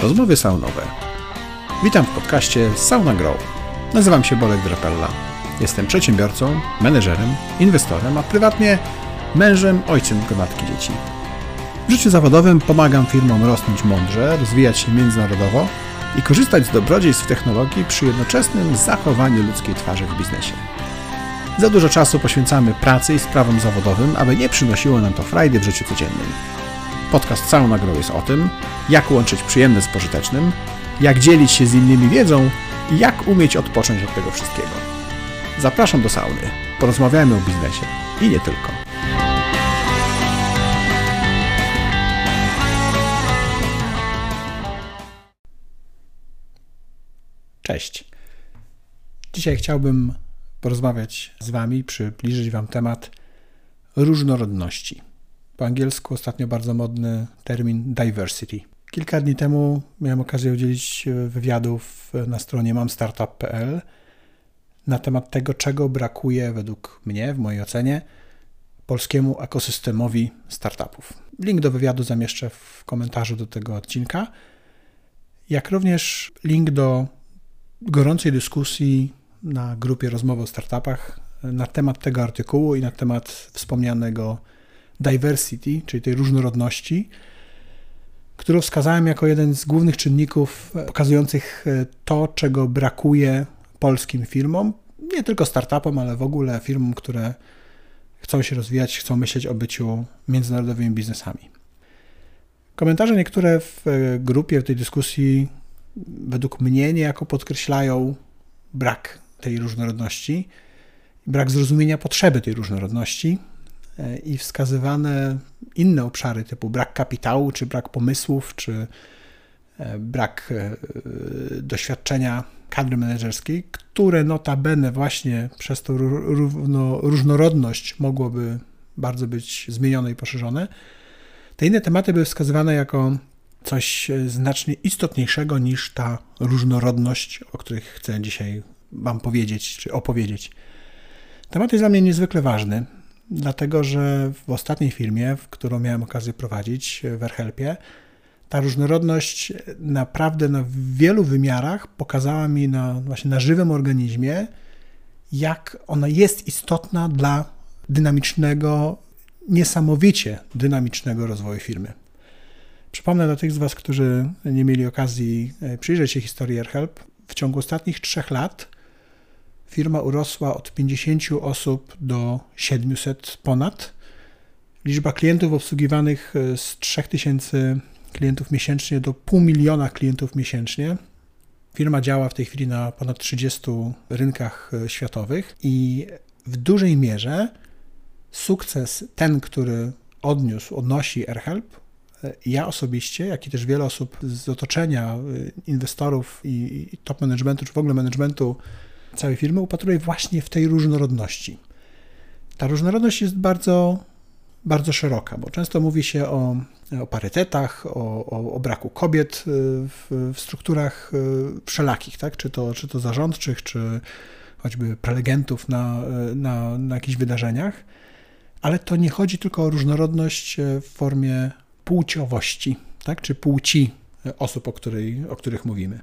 Rozmowy saunowe. Witam w podcaście Sauna Grow. Nazywam się Bolek Drapella. Jestem przedsiębiorcą, menedżerem, inwestorem, a prywatnie mężem, ojcem gromadki dzieci. W życiu zawodowym pomagam firmom rosnąć mądrze, rozwijać się międzynarodowo i korzystać z dobrodziejstw technologii przy jednoczesnym zachowaniu ludzkiej twarzy w biznesie. Za dużo czasu poświęcamy pracy i sprawom zawodowym, aby nie przynosiło nam to frajdy w życiu codziennym. Podcast Sauna Grow jest o tym, jak łączyć przyjemne z pożytecznym, jak dzielić się z innymi wiedzą i jak umieć odpocząć od tego wszystkiego. Zapraszam do sauny. Porozmawiajmy o biznesie i nie tylko. Cześć. Dzisiaj chciałbym porozmawiać z Wami, przybliżyć Wam temat różnorodności. Po angielsku ostatnio bardzo modny termin diversity. Kilka dni temu miałem okazję udzielić wywiadów na stronie mamstartup.pl na temat tego, czego brakuje według mnie, w mojej ocenie, polskiemu ekosystemowi startupów. Link do wywiadu zamieszczę w komentarzu do tego odcinka, jak również link do gorącej dyskusji na grupie rozmowy o startupach na temat tego artykułu i na temat wspomnianego diversity, czyli tej różnorodności, którą wskazałem jako jeden z głównych czynników pokazujących to, czego brakuje polskim firmom, nie tylko startupom, ale w ogóle firmom, które chcą się rozwijać, chcą myśleć o byciu międzynarodowymi biznesami. Komentarze niektóre w grupie, w tej dyskusji, według mnie niejako podkreślają brak tej różnorodności, brak zrozumienia potrzeby tej różnorodności i wskazywane inne obszary typu brak kapitału, czy brak pomysłów, czy brak doświadczenia kadry menedżerskiej, które notabene właśnie przez tą równo, różnorodność mogłoby bardzo być zmienione i poszerzone. Te inne tematy były wskazywane jako coś znacznie istotniejszego niż ta różnorodność, o których chcę dzisiaj Wam powiedzieć czy opowiedzieć. Temat jest dla mnie niezwykle ważny, dlatego że w ostatniej firmie, w którą miałem okazję prowadzić, w AirHelpie, ta różnorodność naprawdę na wielu wymiarach pokazała mi na, właśnie na żywym organizmie, jak ona jest istotna dla dynamicznego, niesamowicie dynamicznego rozwoju firmy. Przypomnę dla tych z Was, którzy nie mieli okazji przyjrzeć się historii AirHelp, w ciągu ostatnich trzech lat firma urosła od 50 osób do 700 ponad. Liczba klientów obsługiwanych z 3000 klientów miesięcznie do pół miliona klientów miesięcznie. Firma działa w tej chwili na ponad 30 rynkach światowych i w dużej mierze sukces ten, który odniósł, odnosi AirHelp, ja osobiście, jak i też wiele osób z otoczenia, inwestorów i, i top managementu, czy w ogóle managementu całej firmy, upatruje właśnie w tej różnorodności. Ta różnorodność jest bardzo, bardzo szeroka, bo często mówi się o, o parytetach, o, o, o braku kobiet w, w, strukturach wszelakich, tak? czy, to, czy to zarządczych, czy choćby prelegentów na, na, na jakichś wydarzeniach. Ale to nie chodzi tylko o różnorodność w formie płciowości, tak? czy płci osób, o, której, o których mówimy.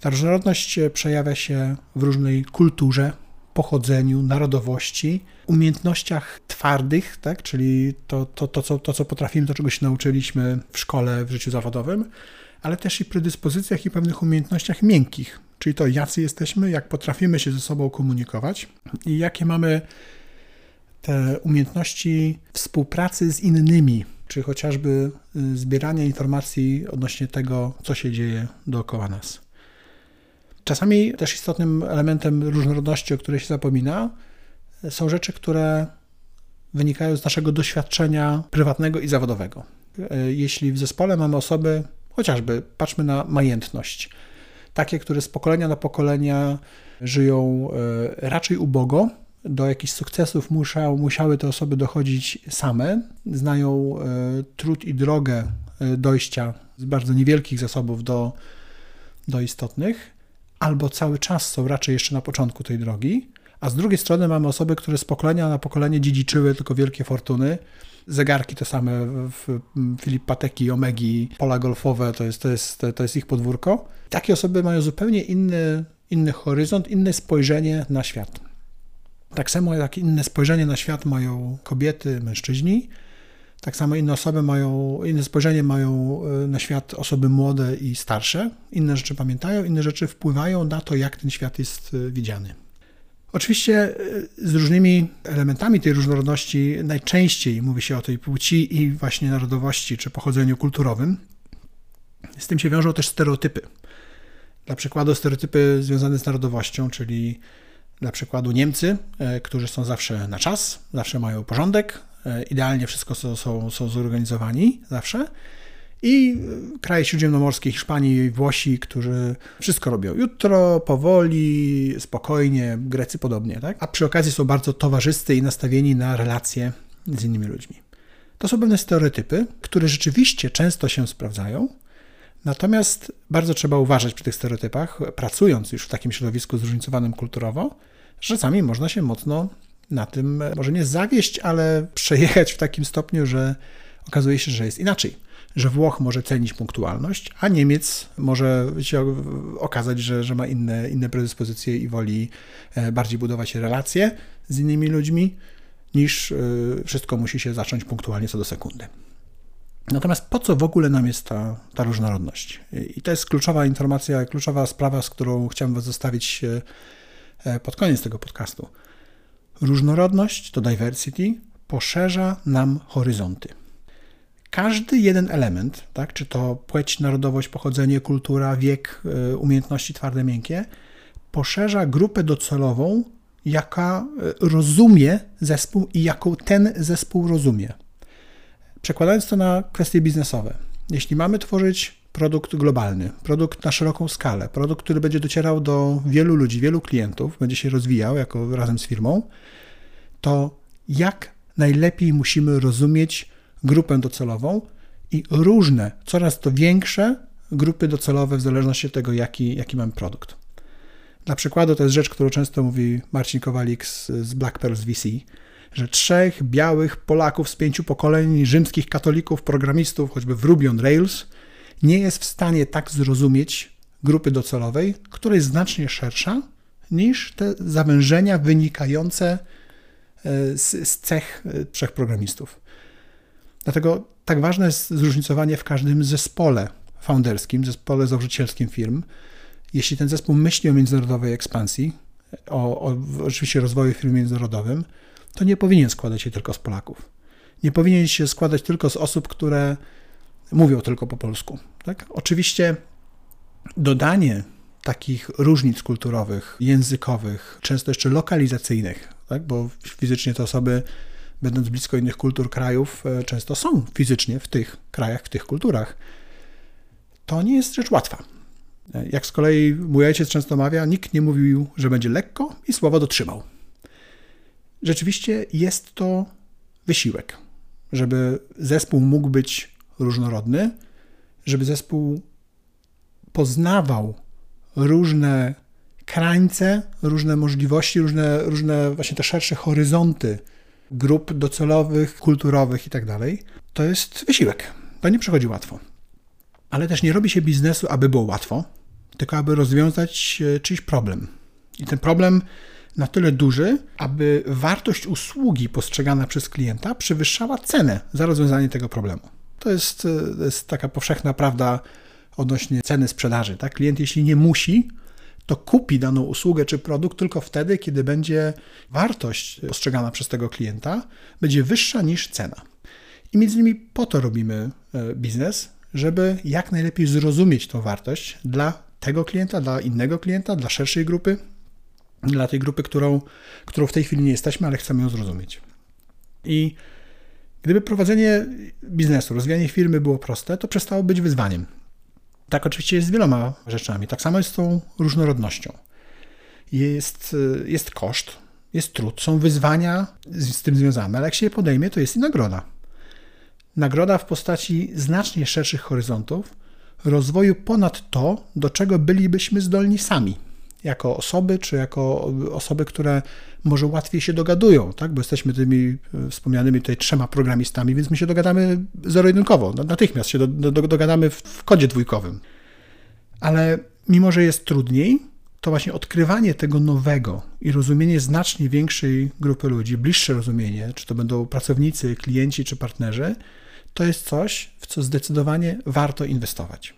Ta różnorodność przejawia się w różnej kulturze, pochodzeniu, narodowości, umiejętnościach twardych, tak? czyli to, to, to, co, to, co potrafimy, to czego się nauczyliśmy w szkole, w życiu zawodowym, ale też i predyspozycjach i pewnych umiejętnościach miękkich, czyli to, jacy jesteśmy, jak potrafimy się ze sobą komunikować i jakie mamy te umiejętności współpracy z innymi, czy chociażby zbierania informacji odnośnie tego, co się dzieje dookoła nas. Czasami też istotnym elementem różnorodności, o której się zapomina, są rzeczy, które wynikają z naszego doświadczenia prywatnego i zawodowego. Jeśli w zespole mamy osoby, chociażby patrzmy na majętność, takie, które z pokolenia na pokolenia żyją e, raczej ubogo, do jakichś sukcesów musiał, musiały te osoby dochodzić same, znają e, trud i drogę e, dojścia z bardzo niewielkich zasobów do, do istotnych, albo cały czas są raczej jeszcze na początku tej drogi, a z drugiej strony mamy osoby, które z pokolenia na pokolenie dziedziczyły tylko wielkie fortuny zegarki te same, Filip Pateki, Omegi, pola golfowe, to jest, to, jest, to jest ich podwórko. Takie osoby mają zupełnie inny, inny horyzont, inne spojrzenie na świat. Tak samo jak inne spojrzenie na świat mają kobiety, mężczyźni, tak samo inne osoby mają, inne spojrzenie mają e, na świat osoby młode i starsze. Inne rzeczy pamiętają, inne rzeczy wpływają na to, jak ten świat jest e, widziany. Oczywiście e, z różnymi elementami tej różnorodności najczęściej mówi się o tej płci i właśnie narodowości czy pochodzeniu kulturowym. Z tym się wiążą też stereotypy. Dla przykładu stereotypy związane z narodowością, czyli dla przykładu Niemcy, którzy są zawsze na czas, zawsze mają porządek, idealnie wszystko są, są, są zorganizowani zawsze. I e, kraje śródziemnomorskie, Hiszpanii Włosi, którzy wszystko robią jutro, powoli, spokojnie, Grecy podobnie, tak? A przy okazji są bardzo towarzyscy i nastawieni na relacje z innymi ludźmi. To są pewne stereotypy, które rzeczywiście często się sprawdzają, natomiast bardzo trzeba uważać przy tych stereotypach, pracując już w takim środowisku zróżnicowanym kulturowo, że czasami można się mocno na tym może nie zawieść, ale przejechać w takim stopniu, że okazuje się, że jest inaczej. Że Włoch może cenić punktualność, a Niemiec może się okazać, że, że ma inne, inne predyspozycje i woli e, bardziej budować relacje z innymi ludźmi, niż e, wszystko musi się zacząć punktualnie co do sekundy. Natomiast po co w ogóle nam jest ta, ta różnorodność? I to jest kluczowa informacja, kluczowa sprawa, z którą chciałem Was zostawić e, pod koniec tego podcastu. Różnorodność, to diversity, poszerza nam horyzonty. Każdy jeden element, tak, czy to płeć, narodowość, pochodzenie, kultura, wiek, e, umiejętności twarde, miękkie, poszerza grupę docelową, jaka e, rozumie zespół i jaką ten zespół rozumie. Przekładając to na kwestie biznesowe, jeśli mamy tworzyć produkt globalny, produkt na szeroką skalę, produkt, który będzie docierał do wielu ludzi, wielu klientów, będzie się rozwijał jako razem z firmą, to jak najlepiej musimy rozumieć grupę docelową i różne, coraz to większe grupy docelowe w zależności od tego, jaki, jaki mamy produkt. Dla przykładu to jest rzecz, którą często mówi Marcin Kowalik z, z Black Pearls VC, że trzech białych Polaków z pięciu pokoleń rzymskich katolików, programistów, choćby w Ruby on Rails, nie jest w stanie tak zrozumieć grupy docelowej, która jest znacznie szersza niż te zawężenia wynikające e, z, z cech e, trzech programistów. Dlatego tak ważne jest zróżnicowanie w każdym zespole founderskim, zespole założycielskim firm. Jeśli ten zespół myśli o międzynarodowej ekspansji, o, o oczywiście rozwoju firmy międzynarodowym, to nie powinien składać się tylko z Polaków. Nie powinien się składać tylko z osób, które mówią tylko po polsku. Tak? Oczywiście dodanie takich różnic kulturowych, językowych, często jeszcze lokalizacyjnych, tak? bo fizycznie te osoby, będąc blisko innych kultur, krajów, e, często są fizycznie w tych krajach, w tych kulturach. To nie jest rzecz łatwa. E, jak z kolei mój ojciec często mawia, nikt nie mówił, że będzie lekko i słowo dotrzymał. Rzeczywiście jest to wysiłek, żeby zespół mógł być różnorodny, żeby zespół poznawał różne krańce, różne możliwości, różne, różne właśnie te szersze horyzonty grup docelowych, kulturowych i tak dalej, to jest wysiłek. To nie przychodzi łatwo. Ale też nie robi się biznesu, aby było łatwo, tylko aby rozwiązać e, czyjś problem. I ten problem na tyle duży, aby wartość usługi postrzegana przez klienta przewyższała cenę za rozwiązanie tego problemu. To jest, e, to jest taka powszechna prawda odnośnie ceny sprzedaży. Tak? Klient, jeśli nie musi, to kupi daną usługę czy produkt tylko wtedy, kiedy będzie wartość postrzegana przez tego klienta będzie wyższa niż cena. I między innymi po to robimy e, biznes, żeby jak najlepiej zrozumieć tą wartość dla tego klienta, dla innego klienta, dla szerszej grupy, dla tej grupy, którą, którą w tej chwili nie jesteśmy, ale chcemy ją zrozumieć. I Gdyby prowadzenie biznesu, rozwijanie firmy było proste, to przestało być wyzwaniem. Tak oczywiście jest z wieloma rzeczami. Tak samo jest z tą różnorodnością. Jest, jest koszt, jest trud, są wyzwania z, tym związane, ale jak się je podejmie, to jest i nagroda. Nagroda w postaci znacznie szerszych horyzontów, rozwoju ponad to, do czego bylibyśmy zdolni sami. Jako osoby, czy jako osoby, które może łatwiej się dogadują, tak? bo jesteśmy tymi e, wspomnianymi tutaj trzema programistami, więc my się dogadamy zero-jedynkowo, natychmiast się do, do, dogadamy w, w kodzie dwójkowym. Ale mimo, że jest trudniej, to właśnie odkrywanie tego nowego i rozumienie znacznie większej grupy ludzi, bliższe rozumienie, czy to będą pracownicy, klienci czy partnerzy, to jest coś, w co zdecydowanie warto inwestować.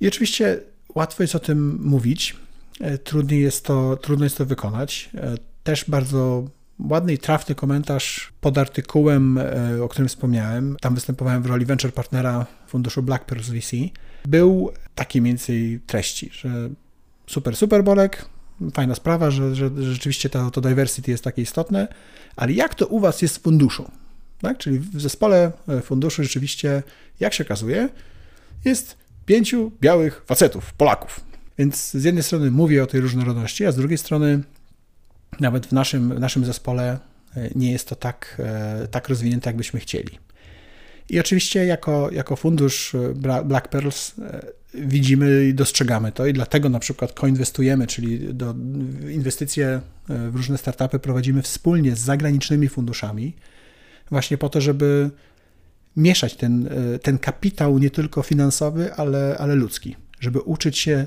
I oczywiście łatwo jest o tym mówić, e, trudniej jest to, trudno jest to wykonać. E, też bardzo ładny i trafny komentarz pod artykułem, e, o którym wspomniałem. Tam występowałem w roli venture partnera funduszu Black Pearls VC. Był taki mniej więcej treści, że super, super Bolek, fajna sprawa, że, że, rzeczywiście to, to diversity jest takie istotne, ale jak to u Was jest w funduszu? Tak? Czyli w zespole funduszu rzeczywiście, jak się okazuje, jest pięciu białych facetów, Polaków. Więc z jednej strony mówię o tej różnorodności, a z drugiej strony nawet w naszym, w naszym zespole e, nie jest to tak, e, tak rozwinięte, jakbyśmy chcieli. I oczywiście jako, jako fundusz e, Black Pearls widzimy i dostrzegamy to i dlatego na przykład koinwestujemy, czyli do, inwestycje w różne startupy prowadzimy wspólnie z zagranicznymi funduszami, właśnie po to, żeby mieszać ten, e, ten kapitał nie tylko finansowy, ale, ale ludzki, żeby uczyć się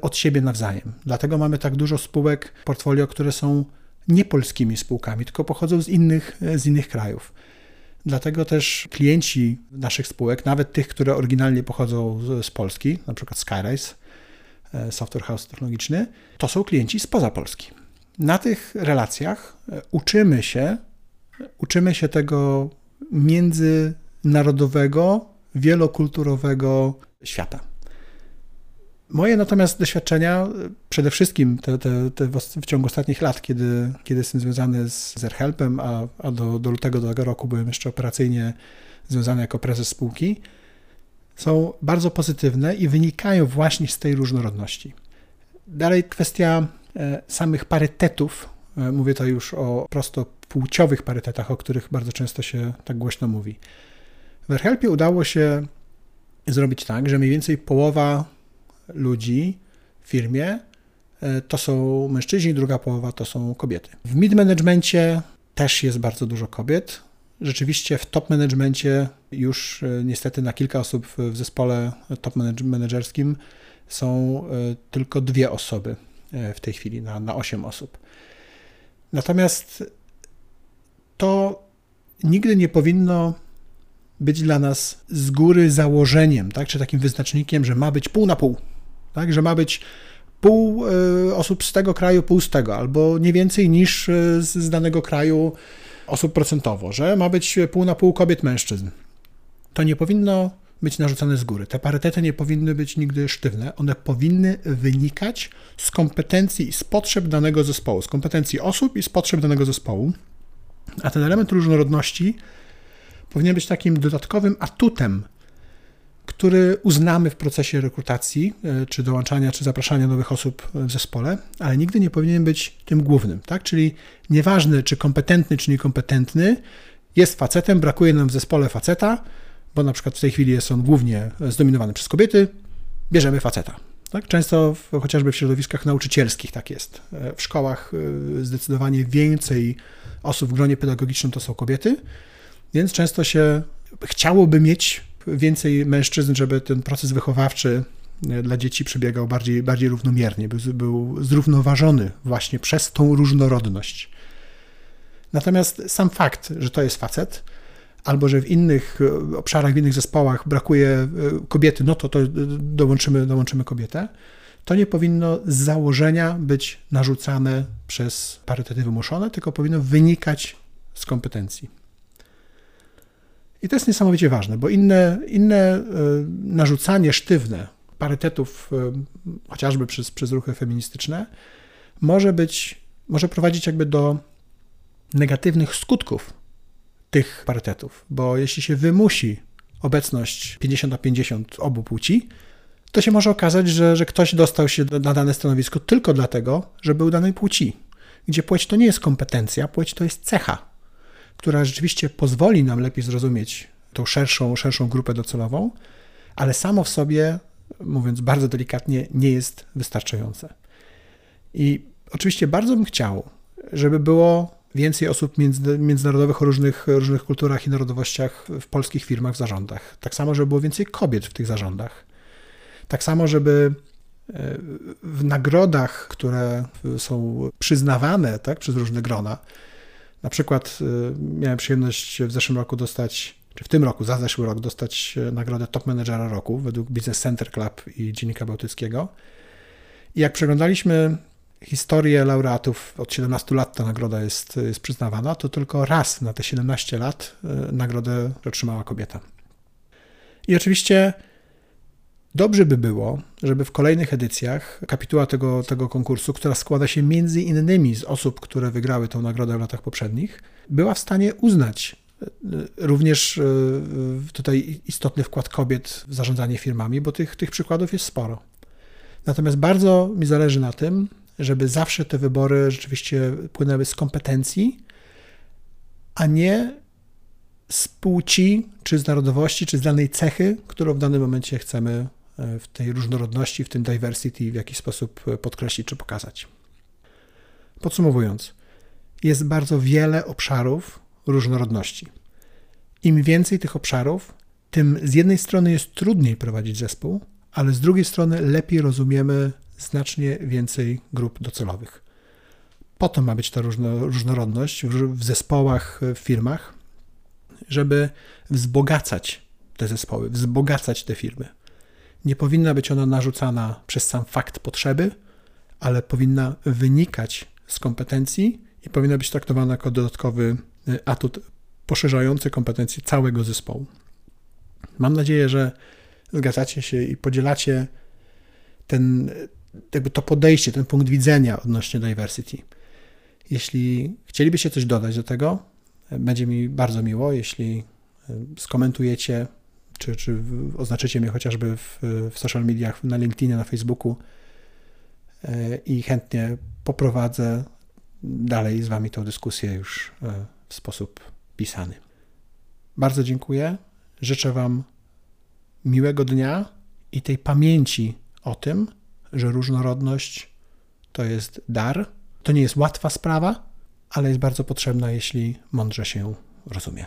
od siebie nawzajem. Dlatego mamy tak dużo spółek portfolio, które są nie polskimi spółkami, tylko pochodzą z innych, e, z innych krajów. Dlatego też klienci naszych spółek, nawet tych, które oryginalnie pochodzą z, z Polski, na przykład Skyrise, e, software house technologiczny, to są klienci spoza Polski. Na tych relacjach uczymy się, uczymy się tego międzynarodowego, wielokulturowego świata. Moje natomiast doświadczenia, przede wszystkim te, te, te w ciągu ostatnich lat, kiedy, kiedy jestem związany z Zerhelpem, a, a do, do lutego tego roku byłem jeszcze operacyjnie związany jako prezes spółki, są bardzo pozytywne i wynikają właśnie z tej różnorodności. Dalej kwestia e, samych parytetów. E, mówię to już o prosto płciowych parytetach, o których bardzo często się tak głośno mówi. W AirHelpie udało się zrobić tak, że mniej więcej połowa ludzi w firmie e, to są mężczyźni, druga połowa to są kobiety. W mid-managemencie też jest bardzo dużo kobiet. Rzeczywiście w top managemencie już e, niestety na kilka osób w zespole top menedżerskim są e, tylko dwie osoby w tej chwili na, na 8 osób. Natomiast to nigdy nie powinno być dla nas z góry założeniem, tak, czy takim wyznacznikiem, że ma być pół na pół, tak, że ma być pół y, osób z tego kraju, pół z tego, albo nie więcej niż z, z danego kraju osób procentowo, że ma być pół na pół kobiet, mężczyzn. To nie powinno być narzucane z góry. Te parytety nie powinny być nigdy sztywne. One powinny wynikać z kompetencji i z potrzeb danego zespołu, z kompetencji osób i z potrzeb danego zespołu. A ten element różnorodności powinien być takim dodatkowym atutem, który uznamy w procesie rekrutacji, e, czy dołączania, czy zapraszania nowych osób w zespole, ale nigdy nie powinien być tym głównym, tak? Czyli nieważne, czy kompetentny, czy niekompetentny, jest facetem, brakuje nam w zespole faceta, bo na przykład w tej chwili jest on głównie zdominowany przez kobiety, bierzemy faceta. Tak? Często w, chociażby w środowiskach nauczycielskich tak jest. E, w szkołach e, zdecydowanie więcej osób w gronie pedagogicznym to są kobiety, więc często się chciałoby mieć więcej mężczyzn, żeby ten proces wychowawczy e, dla dzieci przebiegał bardziej, bardziej równomiernie, był, był zrównoważony właśnie przez tą różnorodność. Natomiast sam fakt, że to jest facet, albo że w innych obszarach, w innych zespołach brakuje kobiety, no to, to dołączymy, dołączymy kobietę to nie powinno z założenia być narzucane przez parytety wymuszone, tylko powinno wynikać z kompetencji. I to jest niesamowicie ważne, bo inne, inne e, narzucanie sztywne parytetów, e, chociażby przez, przez ruchy feministyczne, może być, może prowadzić jakby do negatywnych skutków tych parytetów, bo jeśli się wymusi obecność 50 na 50 obu płci, to się może okazać, że, że ktoś dostał się na dane stanowisko tylko dlatego, że był danej płci. Gdzie płeć to nie jest kompetencja, płeć to jest cecha, która rzeczywiście pozwoli nam lepiej zrozumieć tą szerszą, szerszą grupę docelową, ale samo w sobie mówiąc bardzo delikatnie, nie jest wystarczające. I oczywiście bardzo bym chciał, żeby było więcej osób międzynarodowych o różnych, różnych kulturach i narodowościach w polskich firmach w zarządach. Tak samo, żeby było więcej kobiet w tych zarządach. Tak samo, żeby e, w nagrodach, które są przyznawane tak, przez różne grona, na przykład e, miałem przyjemność w zeszłym roku dostać, czy w tym roku, za zeszły rok, dostać e, nagrodę Top Managera Roku według Business Center Club i Dziennika Bałtyckiego. I jak przeglądaliśmy historię laureatów, od 17 lat ta nagroda jest, jest przyznawana, to tylko raz na te 17 lat nagrodę otrzymała kobieta. I oczywiście dobrze by było, żeby w kolejnych edycjach kapituła tego, tego konkursu, która składa się między innymi z osób, które wygrały tę nagrodę w latach poprzednich, była w stanie uznać e, również e, tutaj istotny wkład kobiet w zarządzanie firmami, bo tych, tych przykładów jest sporo. Natomiast bardzo mi zależy na tym, żeby zawsze te wybory rzeczywiście płynęły z kompetencji, a nie z płci, czy z narodowości, czy z danej cechy, którą w danym momencie chcemy w tej różnorodności, w tym diversity w jakiś sposób e, podkreślić czy pokazać. Podsumowując, jest bardzo wiele obszarów różnorodności. Im więcej tych obszarów, tym z jednej strony jest trudniej prowadzić zespół, ale z drugiej strony lepiej rozumiemy znacznie więcej grup docelowych. Po to ma być ta różno, różnorodność w, w zespołach, w firmach, żeby wzbogacać te zespoły, wzbogacać te firmy. Nie powinna być ona narzucana przez sam fakt potrzeby, ale powinna wynikać z kompetencji i powinna być traktowana jako dodatkowy y, atut poszerzający kompetencje całego zespołu. Mam nadzieję, że zgadzacie się i podzielacie ten, jakby to podejście, ten punkt widzenia odnośnie diversity. Jeśli chcielibyście coś dodać do tego, będzie mi bardzo miło, jeśli e, skomentujecie, czy, czy oznaczycie mnie chociażby w, w social mediach, na LinkedInie, na Facebooku e, i chętnie poprowadzę dalej z Wami tę dyskusję już e, w sposób pisany. Bardzo dziękuję. Życzę Wam miłego dnia i tej pamięci o tym, że różnorodność to jest dar. To nie jest łatwa sprawa, ale jest bardzo potrzebna, jeśli mądrze się rozumie.